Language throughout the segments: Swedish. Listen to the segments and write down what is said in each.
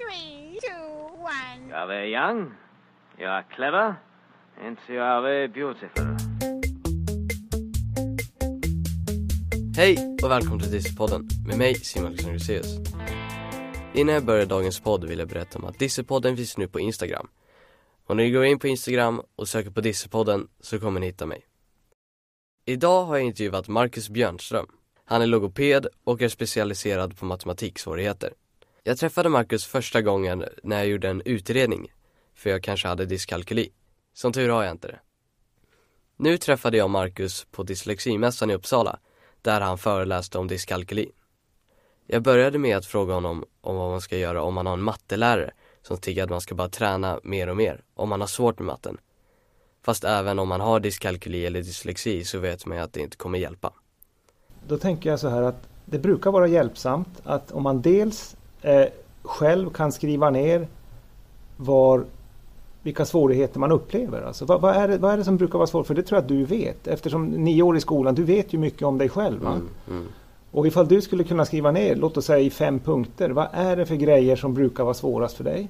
three, two, one. You are very young, you are clever, and you are very beautiful. Hej och välkommen till Dissepodden med mig Simon Alexander Gruseus. Innan jag börjar dagens podd vill jag berätta om att Dissepodden finns nu på Instagram. Och när ni går in på Instagram och söker på Dissepodden så kommer ni hitta mig. Idag har jag intervjuat Marcus Björnström. Han är logoped och är specialiserad på matematiksvårigheter. Jag träffade Marcus första gången när jag gjorde en utredning, för jag kanske hade dyskalkyli. Som tur har jag inte det. Nu träffade jag Marcus på dysleximässan i Uppsala, där han föreläste om dyskalkyli. Jag började med att fråga honom om vad man ska göra om man har en mattelärare som tycker att man ska bara träna mer och mer, om man har svårt med matten. Fast även om man har dyskalkyli eller dyslexi så vet man ju att det inte kommer hjälpa. Då tänker jag så här att det brukar vara hjälpsamt att om man dels eh, själv kan skriva ner var, vilka svårigheter man upplever. Alltså, vad, vad, är det, vad är det som brukar vara svårt? För det tror jag att du vet. Eftersom nio år i skolan, du vet ju mycket om dig själv. Mm, mm. Och ifall du skulle kunna skriva ner, låt oss säga i fem punkter. Vad är det för grejer som brukar vara svårast för dig?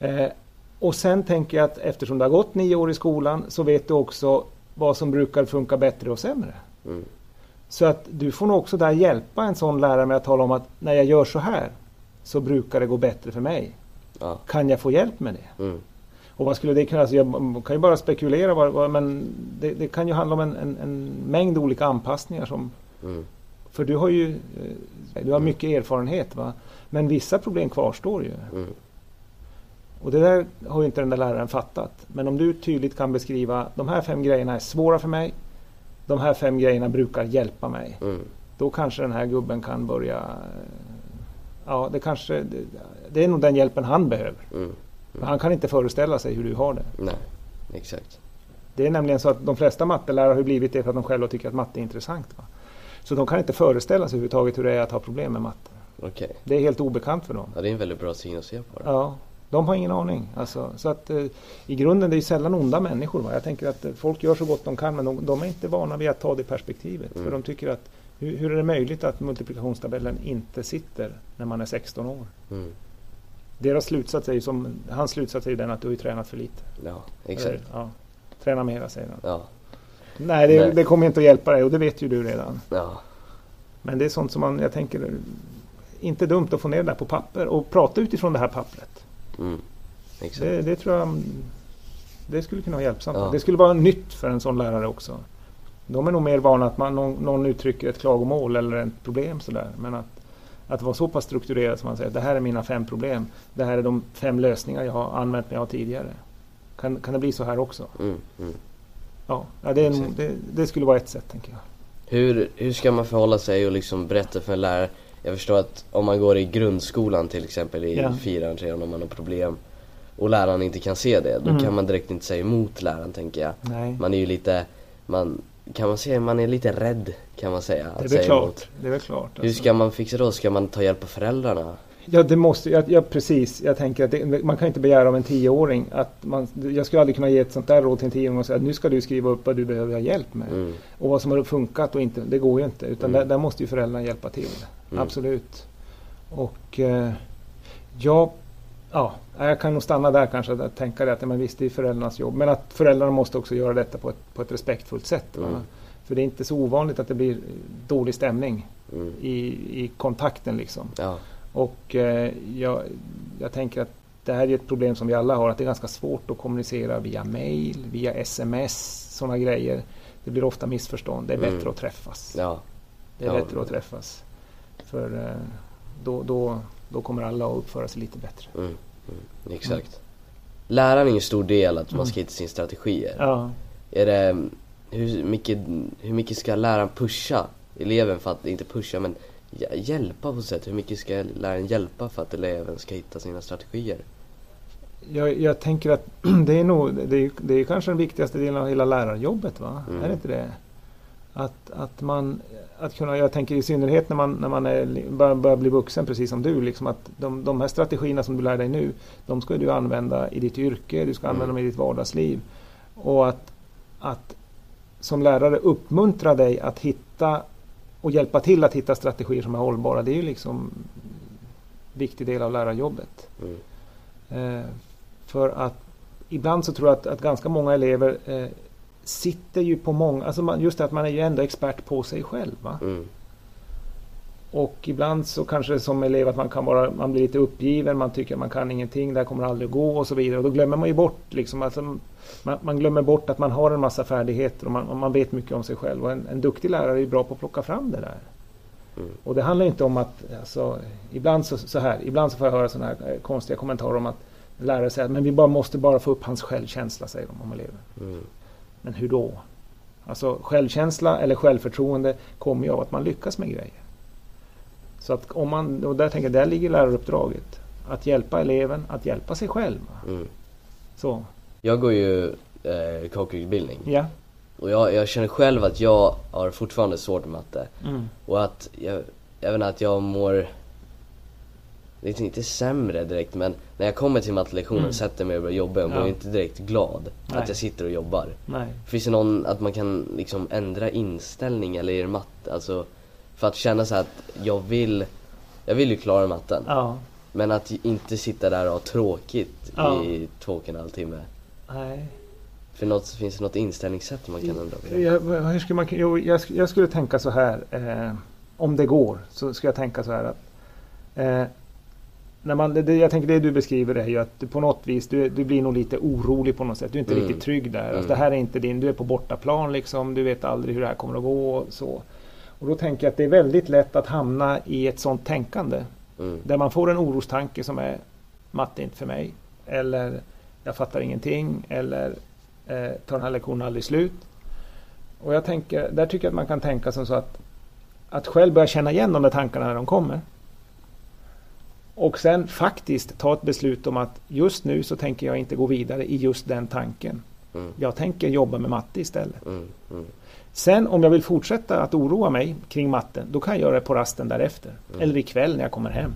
Eh, och sen tänker jag att eftersom du har gått nio år i skolan så vet du också vad som brukar funka bättre och sämre. Mm. Så att du får nog också där hjälpa en sån lärare med att tala om att när jag gör så här så brukar det gå bättre för mig. Ja. Kan jag få hjälp med det? Mm. Och vad skulle det kunna... Alltså jag kan ju bara spekulera, vad, vad, men det, det kan ju handla om en, en, en mängd olika anpassningar som... Mm. För du har ju eh, du har mycket erfarenhet va? Men vissa problem kvarstår ju. Mm. Och det där har ju inte den där läraren fattat. Men om du tydligt kan beskriva de här fem grejerna är svåra för mig. De här fem grejerna brukar hjälpa mig. Mm. Då kanske den här gubben kan börja... eh, Ja, det kanske... Det, det är nog den hjälpen han behöver. Mm. Men han kan inte föreställa sig hur du har det. Nej, exakt. Det är nämligen så att de flesta mattelärare har blivit det för att de själva tycker att matte är intressant. Va? Så de kan inte föreställa sig överhuvudtaget hur det är att ha problem med matte. Okej. Det är helt obekant för dem. Ja, det är en väldigt bra syn att se på det. Ja, de har ingen aning. Alltså, så att, eh, I grunden det är sällan onda människor. Va? Jag tänker att eh, folk gör så gott de kan men de, de är inte vana vid att ta det perspektivet. Mm. För de tycker att hur, hur är det möjligt att multiplikationstabellen inte sitter när man är 16 år? Mm. Deras slutsats är ju som, hans slutsats är ju den att du har tränat för lite. Ja, exakt. ja, träna mera säger han. Ja, Nej, det, Nej. det kommer inte att hjälpa dig och det vet ju du redan. ja, Men det är sånt som man, jag tänker, inte dumt att få ner det där på papper och prata utifrån det här pappret. Mm. Det, det tror jag det skulle kunna vara hjälpsamt. Ja. Det skulle vara nytt för en sån lärare också. De är nog mer vana att man, någon, någon uttrycker ett klagomål eller ett problem sådär. Men att, att vara så pass strukturerad som man säger, det här är mina fem problem. Det här är de fem lösningar jag har använt mig av tidigare. Kan, kan det bli så här också? Mm. Mm. Ja, det, det, det skulle vara ett sätt tänker jag. Hur, hur ska man förhålla sig och liksom berätta för en lärare? Jag förstår att om man går i grundskolan till exempel i Ja. fyran, trean om man har problem och läraren inte kan se det, då Mm. kan man direkt inte säga emot läraren tänker jag. Nej, Man är ju lite, man, kan man säga, man är lite rädd kan man säga det är väl klart. Det är väl klart Hur alltså. ska man fixa då? Ska man ta hjälp av föräldrarna? Ja, det måste, ja, ja precis. Jag tänker att det, man kan inte begära av en tioåring att man, jag skulle aldrig kunna ge ett sånt där råd till en tioåring och säga att nu ska du skriva upp vad du behöver ha hjälp med. Mm. Och vad som har funkat och inte, det går ju inte. Utan Mm. där, där måste ju föräldrarna hjälpa till. Mm. Absolut. Och eh, ja, ja, jag kan nog stanna där kanske att tänka det att men visst det är föräldrarnas jobb. Men att föräldrarna måste också göra detta på ett, på ett respektfullt sätt. Mm. För det är inte så ovanligt att det blir dålig stämning Mm. i, i kontakten liksom. Ja, Och eh, jag, jag tänker att det här är ett problem som vi alla har, att det är ganska svårt att kommunicera via mail, via sms, sådana grejer. Det blir ofta missförstånd. Det är Mm. bättre att träffas. ja, Det är Ja. bättre att träffas. För eh, då, då, då kommer alla att uppföra sig lite bättre. mm. Mm. exakt. Läraren är ju en stor del att man ska hitta sina strategier. Ja, Är det, hur mycket, hur mycket ska läraren pusha eleven för att, inte pusha men hjälpa på sätt? Hur mycket ska läraren hjälpa för att eleven ska hitta sina strategier? jag, jag tänker att det är nog, det är, det är kanske den viktigaste delen av hela lärarjobbet. Va? Mm. Är det inte det? Att, att man, att kunna, jag tänker i synnerhet när man, när man är, börjar, börjar bli vuxen precis som du. Liksom att de, de här strategierna som du lär dig nu, de ska du använda i ditt yrke, du ska Mm. använda dem i ditt vardagsliv. Och att, att som lärare uppmuntra dig att hitta och hjälpa till att hitta strategier som är hållbara. Det är ju liksom viktig del av lärarjobbet. Mm. Eh, för att ibland så tror jag att, att ganska många elever eh, sitter ju på många, alltså man, just det att man är ju ändå expert på sig själv. Mm. Och ibland så kanske det som elev att man kan vara, man blir lite uppgiven, man tycker att man kan ingenting, det här kommer aldrig att gå och så vidare. Och då glömmer man ju bort liksom, alltså, man, man glömmer bort att man har en massa färdigheter och man, och man vet mycket om sig själv. Och en, en duktig lärare är bra på att plocka fram det där. Mm. Och det handlar inte om att, alltså, ibland så, så här, ibland så får jag höra sådana här konstiga kommentarer om att lärare säger att men vi bara måste bara få upp hans självkänsla, säger de om elever. Mm. Men hur då? Alltså självkänsla eller självförtroende kommer ju av att man lyckas med grejer. Så att om man, och där tänker jag, där ligger läraruppdraget. Att hjälpa eleven att hjälpa sig själv. Mm. Så, Jag går ju eh, kockutbildning ja. och jag, jag känner själv att jag har fortfarande svårt med matte. Mm. Och att jag, även att jag mår lite, inte sämre direkt men när jag kommer till mattelektionen Mm. sätter mig och börjar jobba, jag mår Ja. inte direkt glad Nej. att jag sitter och jobbar. Nej. Finns det någon, att man kan liksom ändra inställning eller är det matte, alltså för att känna så att jag vill, jag vill ju klara matten. Ja. Men att inte sitta där och ha tråkigt Ja. i två och en halv timme. Nej. För något, finns det något inställningssätt man kan ändra på? Jag, hur skulle man, jag, sk- jag skulle tänka så här. Eh, om det går så ska jag tänka så här att eh, när man, det, jag tänker det du beskriver är ju att du på något vis du, du blir nog lite orolig på något sätt. Du är inte Mm. riktigt trygg där. Mm. Alltså, det här är inte din, du är på bortaplan liksom. Du vet aldrig hur det här kommer att gå så. Och då tänker jag att det är väldigt lätt att hamna i ett sånt tänkande. Mm. Där man får en orostanke som är matte är inte för mig. Eller jag fattar ingenting. Eller eh, tar den här lektionen aldrig slut. Och jag tänker, där tycker jag att man kan tänka som så att att själv börja känna igen de där tankarna när de kommer. Och sen faktiskt ta ett beslut om att just nu så tänker jag inte gå vidare i just den tanken. Mm. Jag tänker jobba med matte istället. Mm. Mm. Sen om jag vill fortsätta att oroa mig kring matten, då kan jag göra det på rasten därefter. Mm. Eller ikväll när jag kommer hem.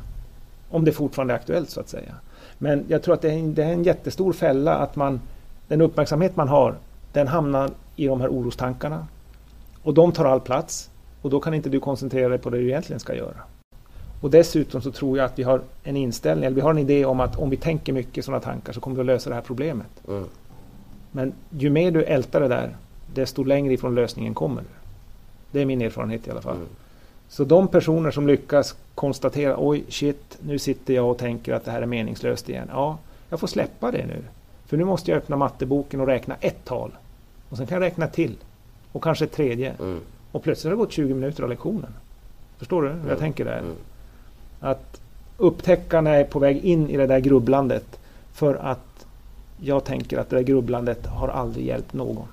Om det fortfarande är aktuellt så att säga. Men jag tror att det är en, det är en jättestor fälla att man, den uppmärksamhet man har, den hamnar i de här orostankarna. Och de tar all plats. Och då kan inte du koncentrera dig på det du egentligen ska göra. Och dessutom så tror jag att vi har en inställning, eller vi har en idé om att om vi tänker mycket sådana tankar så kommer vi att lösa det här problemet. Mm. Men ju mer du ältar det där, desto längre ifrån lösningen kommer du. Det är min erfarenhet i alla fall. Mm. Så de personer som lyckas konstatera, oj shit, nu sitter jag och tänker att det här är meningslöst igen. Ja, jag får släppa det nu. För nu måste jag öppna matteboken och räkna ett tal. Och sen kan jag räkna till. Och kanske ett tredje. Mm. Och plötsligt har det gått 20 minuter av lektionen. Förstår du hur jag Mm. tänker där? Mm. Att upptäcka när jag är på väg in i det där grubblandet. För att jag tänker att det där grubblandet har aldrig hjälpt någon.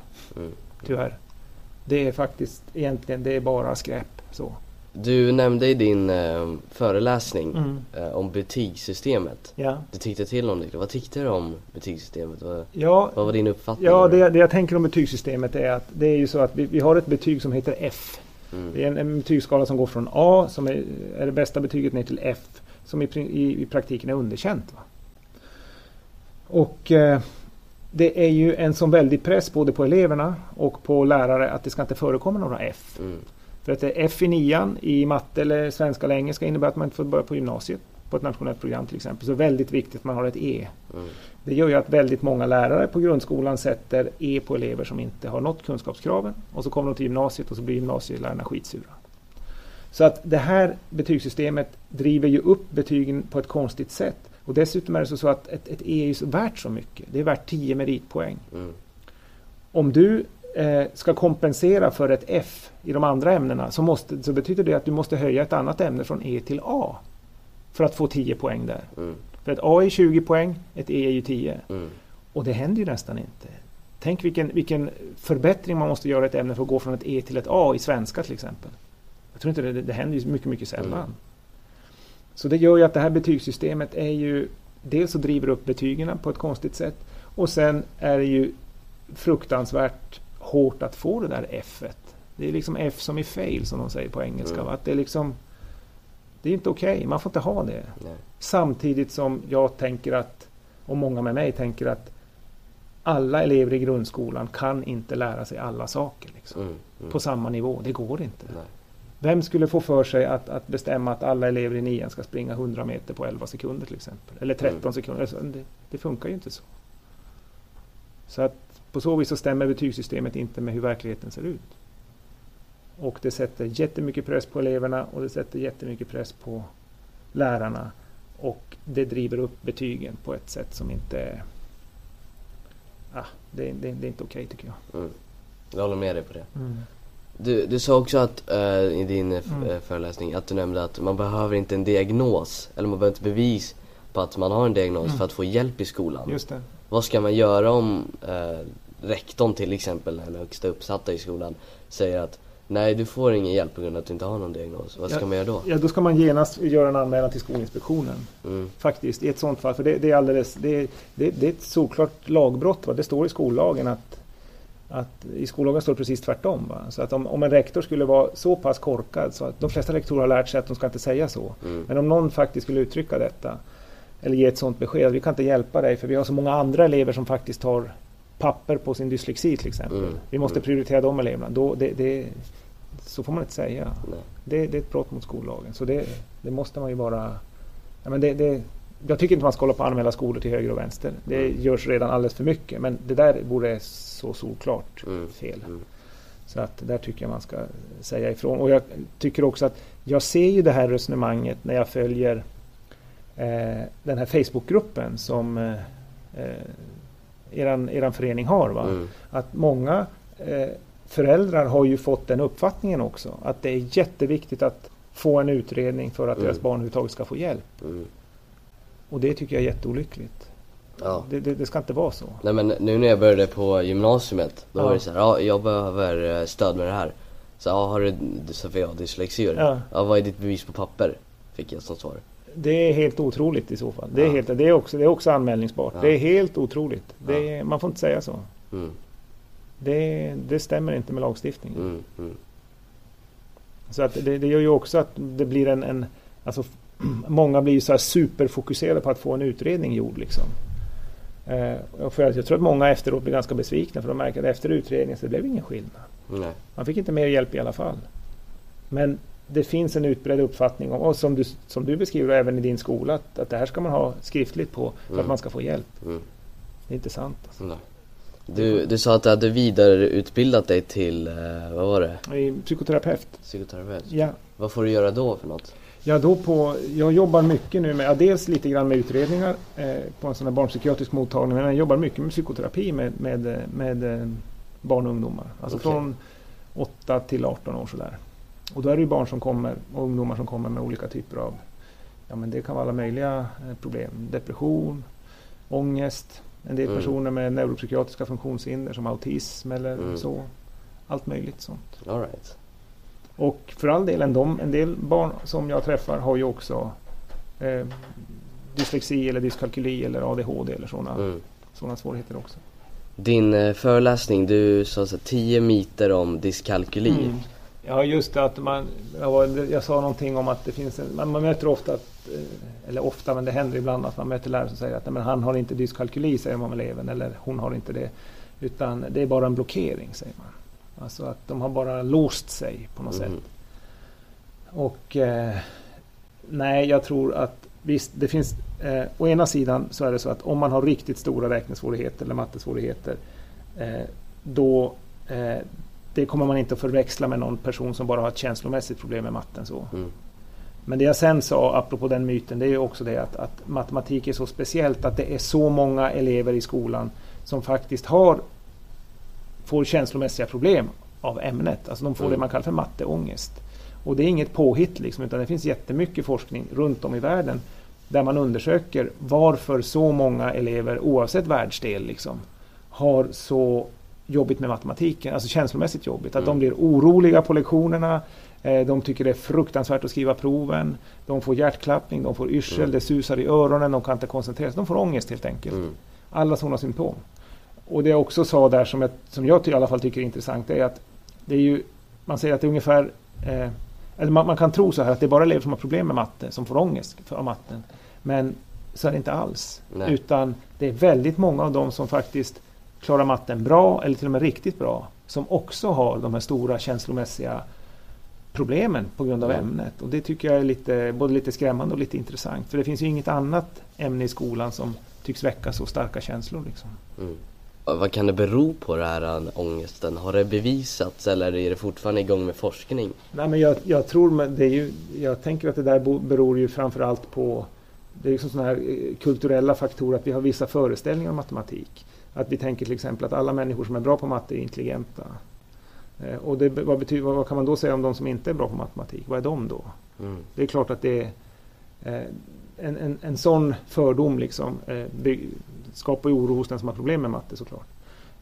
Tyvärr. Det är faktiskt egentligen, det är bara skräp. Så. Du nämnde i din eh, föreläsning Mm. eh, om betygssystemet. Ja. Du tyckte till om det. Vad tyckte du om betygssystemet? Vad, Ja, vad var din uppfattning? ja det, det jag tänker om betygssystemet är att det är ju så att vi, vi har ett betyg som heter F. Mm. Det är en, en betygsskala som går från A, som är, är det bästa betyget, ner till F, som i, i, i praktiken är underkänt. Va? Och eh, det är ju en sån väldig press både på eleverna och på lärare att det ska inte förekomma några F. Mm. För att F i nian i matte eller svenska eller engelska innebär att man inte får börja på gymnasiet på ett nationellt program till exempel. Så väldigt viktigt att man har ett E. Mm. Det gör ju att väldigt många lärare på grundskolan sätter E på elever som inte har nått kunskapskraven. Och så kommer de till gymnasiet och så blir gymnasielärarna skitsura. Så att det här betygssystemet driver ju upp betygen på ett konstigt sätt. Och dessutom är det så- att ett, ett E är så värt så mycket. Det är värt 10 meritpoäng. Mm. Om du eh, ska kompensera för ett F i de andra ämnena så, måste, så betyder det att du måste höja ett annat ämne från E till A. För att få 10 poäng där. Mm. För ett A är 20 poäng, ett E är ju 10. Mm. Och det händer ju nästan inte. Tänk vilken, vilken förbättring man måste göra i ett ämne för att gå från ett E till ett A i svenska till exempel. Jag tror inte det, det händer ju mycket, mycket sällan. Så det gör ju att det här betygssystemet är ju dels så driver upp betygen på ett konstigt sätt och sen är det ju fruktansvärt hårt att få det där F. -et. Det är liksom F som i fail som de säger på engelska. Mm. Att det är liksom det är inte okej, man får inte ha det. Nej. Samtidigt som jag tänker att, och många med mig tänker att alla elever i grundskolan kan inte lära sig alla saker liksom, Mm. Mm. på samma nivå. Det går inte. Nej. Vem skulle få för sig att, att bestämma att alla elever i nian ska springa 100 meter på 11 sekunder till exempel? Eller 13 Mm. sekunder. Alltså, det, det funkar ju inte så. Så att på så vis så stämmer betygssystemet inte med hur verkligheten ser ut. Och det sätter jättemycket press på eleverna och det sätter jättemycket press på lärarna. Och det driver upp betygen på ett sätt som inte. Ah, det, det, det är inte okej tycker jag. Mm. Jag håller med dig på det. Du, du sa också att eh, i din eh, Mm. eh, föreläsning att du nämnde att man behöver inte en diagnos eller man behöver inte bevis på att man har en diagnos Mm. för att få hjälp i skolan. Just det. Vad ska man göra om eh, rektorn till exempel, den högsta uppsatta i skolan, säger att nej du får ingen hjälp på grund av att du inte har någon diagnos. Vad ska Ja. man göra då? Ja, då ska man genast göra en anmälan till Skolinspektionen. Mm. Faktiskt, i ett sådant fall. För det, det är alldeles... Det, det, det är ett såklart lagbrott. Va? Det står i skollagen att, att... I skollagen står det precis tvärtom. Va? Så att om, om en rektor skulle vara så pass korkad så att de flesta rektorer har lärt sig att de ska inte säga så. Mm. Men om någon faktiskt skulle uttrycka detta eller ge ett sådant besked. Vi kan inte hjälpa dig för vi har så många andra elever som faktiskt har papper på sin dyslexi till exempel. Mm. Vi måste Mm. prioritera de eleverna. Då, det, det, så får man inte säga. Det, det är ett brott mot skollagen. Så det, måste man ju bara... Ja, men det, jag tycker inte man ska hålla på att anmäla skolor till höger och vänster. Det Mm. görs redan alldeles för mycket. Men det där vore så solklart Mm. fel. Mm. Så att där tycker jag man ska säga ifrån. Och jag tycker också att jag ser ju det här resonemanget när jag följer eh, den här Facebookgruppen som eh, eh, eran, eran förening har. Va? Mm. Att många eh, föräldrar har ju fått den uppfattningen också. Att det är jätteviktigt att få en utredning för att Mm. deras barn överhuvudtaget ska få hjälp. Mm. Och det tycker jag är jätteolyckligt. Ja. Det, det, det ska inte vara så. Nej men nu när jag började på gymnasiet, då Ja. var det så här, ja jag behöver eh, stöd med det här. Så ja, har du, så jag dyslexi. Ja. ja, vad är ditt bevis på papper? Fick jag som svar. Det är helt otroligt i så fall. Det är, Ja. helt, det är, också, det är också anmälningsbart. Det är helt otroligt. Är, man får inte säga så. Mm. Det, det stämmer inte med lagstiftningen. Mm. Mm. Så att det, det gör ju också att det blir en... en alltså, många blir så här superfokuserade på att få en utredning gjord. Liksom. Eh, för jag tror att många efteråt blir ganska besvikna för de märker att efter utredningen så det blev ingen skillnad. Nej. Man fick inte mer hjälp i alla fall. Men det finns en utbredd uppfattning om, och som du, som du beskriver även i din skola, att, att det här ska man ha skriftligt på för Mm. att man ska få hjälp. Mm. Det är inte sant. Alltså. Nej. Du, du sa att du hade vidareutbildat dig till, eh, vad var det? Psykoterapeut. Psykoterapeut? Ja. Vad får du göra då för något? Ja, då på, jag jobbar mycket nu med, ja, dels lite grann med utredningar eh, på en sån här barnpsykiatrisk mottagning, men jag jobbar mycket med psykoterapi med, med, med eh, barn och ungdomar. Alltså Okej. från 8 till 18 år sådär. Och då är det ju barn som kommer och ungdomar som kommer med olika typer av, ja men det kan vara alla möjliga eh, problem. Depression, ångest, en del Mm. personer med neuropsykiatriska funktionshinder som autism eller Mm. så. Allt möjligt sånt. All right. Och för all del, en, de, en del barn som jag träffar har ju också eh, dyslexi eller dyskalkyli eller ADHD eller sådana Mm. såna svårigheter också. Din eh, föreläsning, du sa så här, 10 myter om dyskalkyli. Mm. Ja, just det att man, jag, sa någonting om att det finns en, man, man möter ofta, att, eh, eller ofta men det händer ibland att man möter lärare som säger att "Nej, men han har inte dyskalkyli säger man om eleven eller hon har inte det. Utan det är bara en blockering säger man. Alltså att de har bara låst sig på något sätt. Mm. Och eh, nej, jag tror att visst, det finns eh, å ena sidan så är det så att om man har riktigt stora räknesvårigheter eller mattesvårigheter eh, då eh, det kommer man inte att förväxla med någon person som bara har ett känslomässigt problem med matten. Så. Mm. Men det jag sen sa, apropå den myten, det är ju också det att, att matematik är så speciellt att det är så många elever i skolan som faktiskt har får känslomässiga problem av ämnet. Alltså de får Mm. det man kallar för matteångest. Och det är inget påhitt liksom, utan det finns jättemycket forskning runt om i världen där man undersöker varför så många elever, oavsett världsdel, liksom, har så jobbigt med matematiken, alltså känslomässigt jobbigt. Att Mm. de blir oroliga på lektionerna, eh, de tycker det är fruktansvärt att skriva proven, de får hjärtklappning, de får yrsel, Mm. det susar i öronen, de kan inte koncentrera sig, de får ångest helt enkelt. Mm. Alla sådana symptom. Och det jag också sa där som jag, som jag i alla fall tycker är intressant är att det är ju, man säger att det är ungefär, eh, eller man, man kan tro så här att det är bara elever som har problem med matte som får ångest för matten. Men så är det inte alls. Nej. Utan det är väldigt många av dem som faktiskt klarar matten bra eller till och med riktigt bra som också har de här stora känslomässiga problemen på grund av Ja. ämnet. Och det tycker jag är lite, både lite skrämmande och lite intressant. För det finns ju inget annat ämne i skolan som tycks väcka så starka känslor. Liksom. Mm. Vad kan det bero på den här äh, ångesten? Har det bevisats eller är det fortfarande igång med forskning? Nej, men jag, jag tror men det är ju, jag tänker att det där beror ju framförallt på det är liksom sådana här eh, kulturella faktorer, att vi har vissa föreställningar om matematik. Att vi tänker till exempel att alla människor som är bra på matte är intelligenta. Eh, Och det, vad, betyder, vad kan man då säga om de som inte är bra på matematik? Vad är de då? Mm. Det är klart att det är eh, en, en, en sån fördom liksom, skapar ju oro hos den som har problem med matte såklart.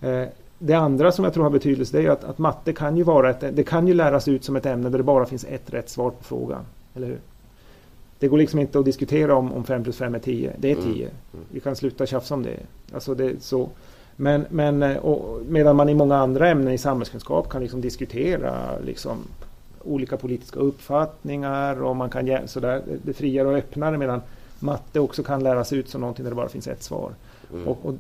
Eh, det andra som jag tror har betydelse det är att, att matte kan ju vara ett, det kan ju läras ut som ett ämne där det bara finns ett rätt svar på frågan. Eller hur? Det går liksom inte att diskutera om, om 5 plus 5 är 10. Det är Mm. 10. Vi kan sluta tjafsa om det. Alltså det så. Men, men eh, medan man i många andra ämnen i samhällskunskap kan liksom diskutera liksom, olika politiska uppfattningar och man kan sådär, det friare och öppnare medan matte också kan läras ut som någonting där det bara finns ett svar. Mm. Och, och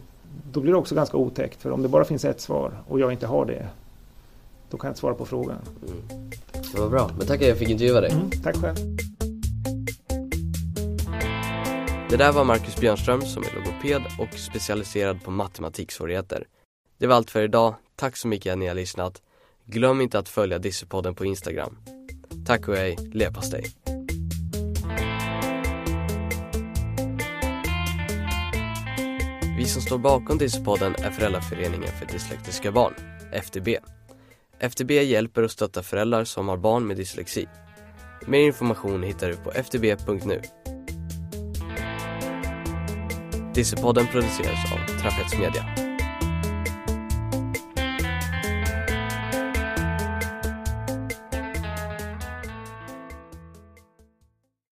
då blir det också ganska otäckt för om det bara finns ett svar och jag inte har det då kan jag inte svara på frågan. Mm. Det var bra, men tack att jag fick intervjua dig. Mm, tack själv. Det där var Marcus Björnström som är logoped och specialiserad på matematiksvårigheter. Det var allt för idag. Tack så mycket att ni har lyssnat. Glöm inte att följa Dissepodden på Instagram. Tack och hej, leverpastej. Vi som står bakom Dissepodden är Föräldraföreningen för Dyslektiska Barn, FDB. FDB hjälper och stöttar föräldrar som har barn med dyslexi. Mer information hittar du på ftb.nu. Dissepodden produceras av Trapets Media.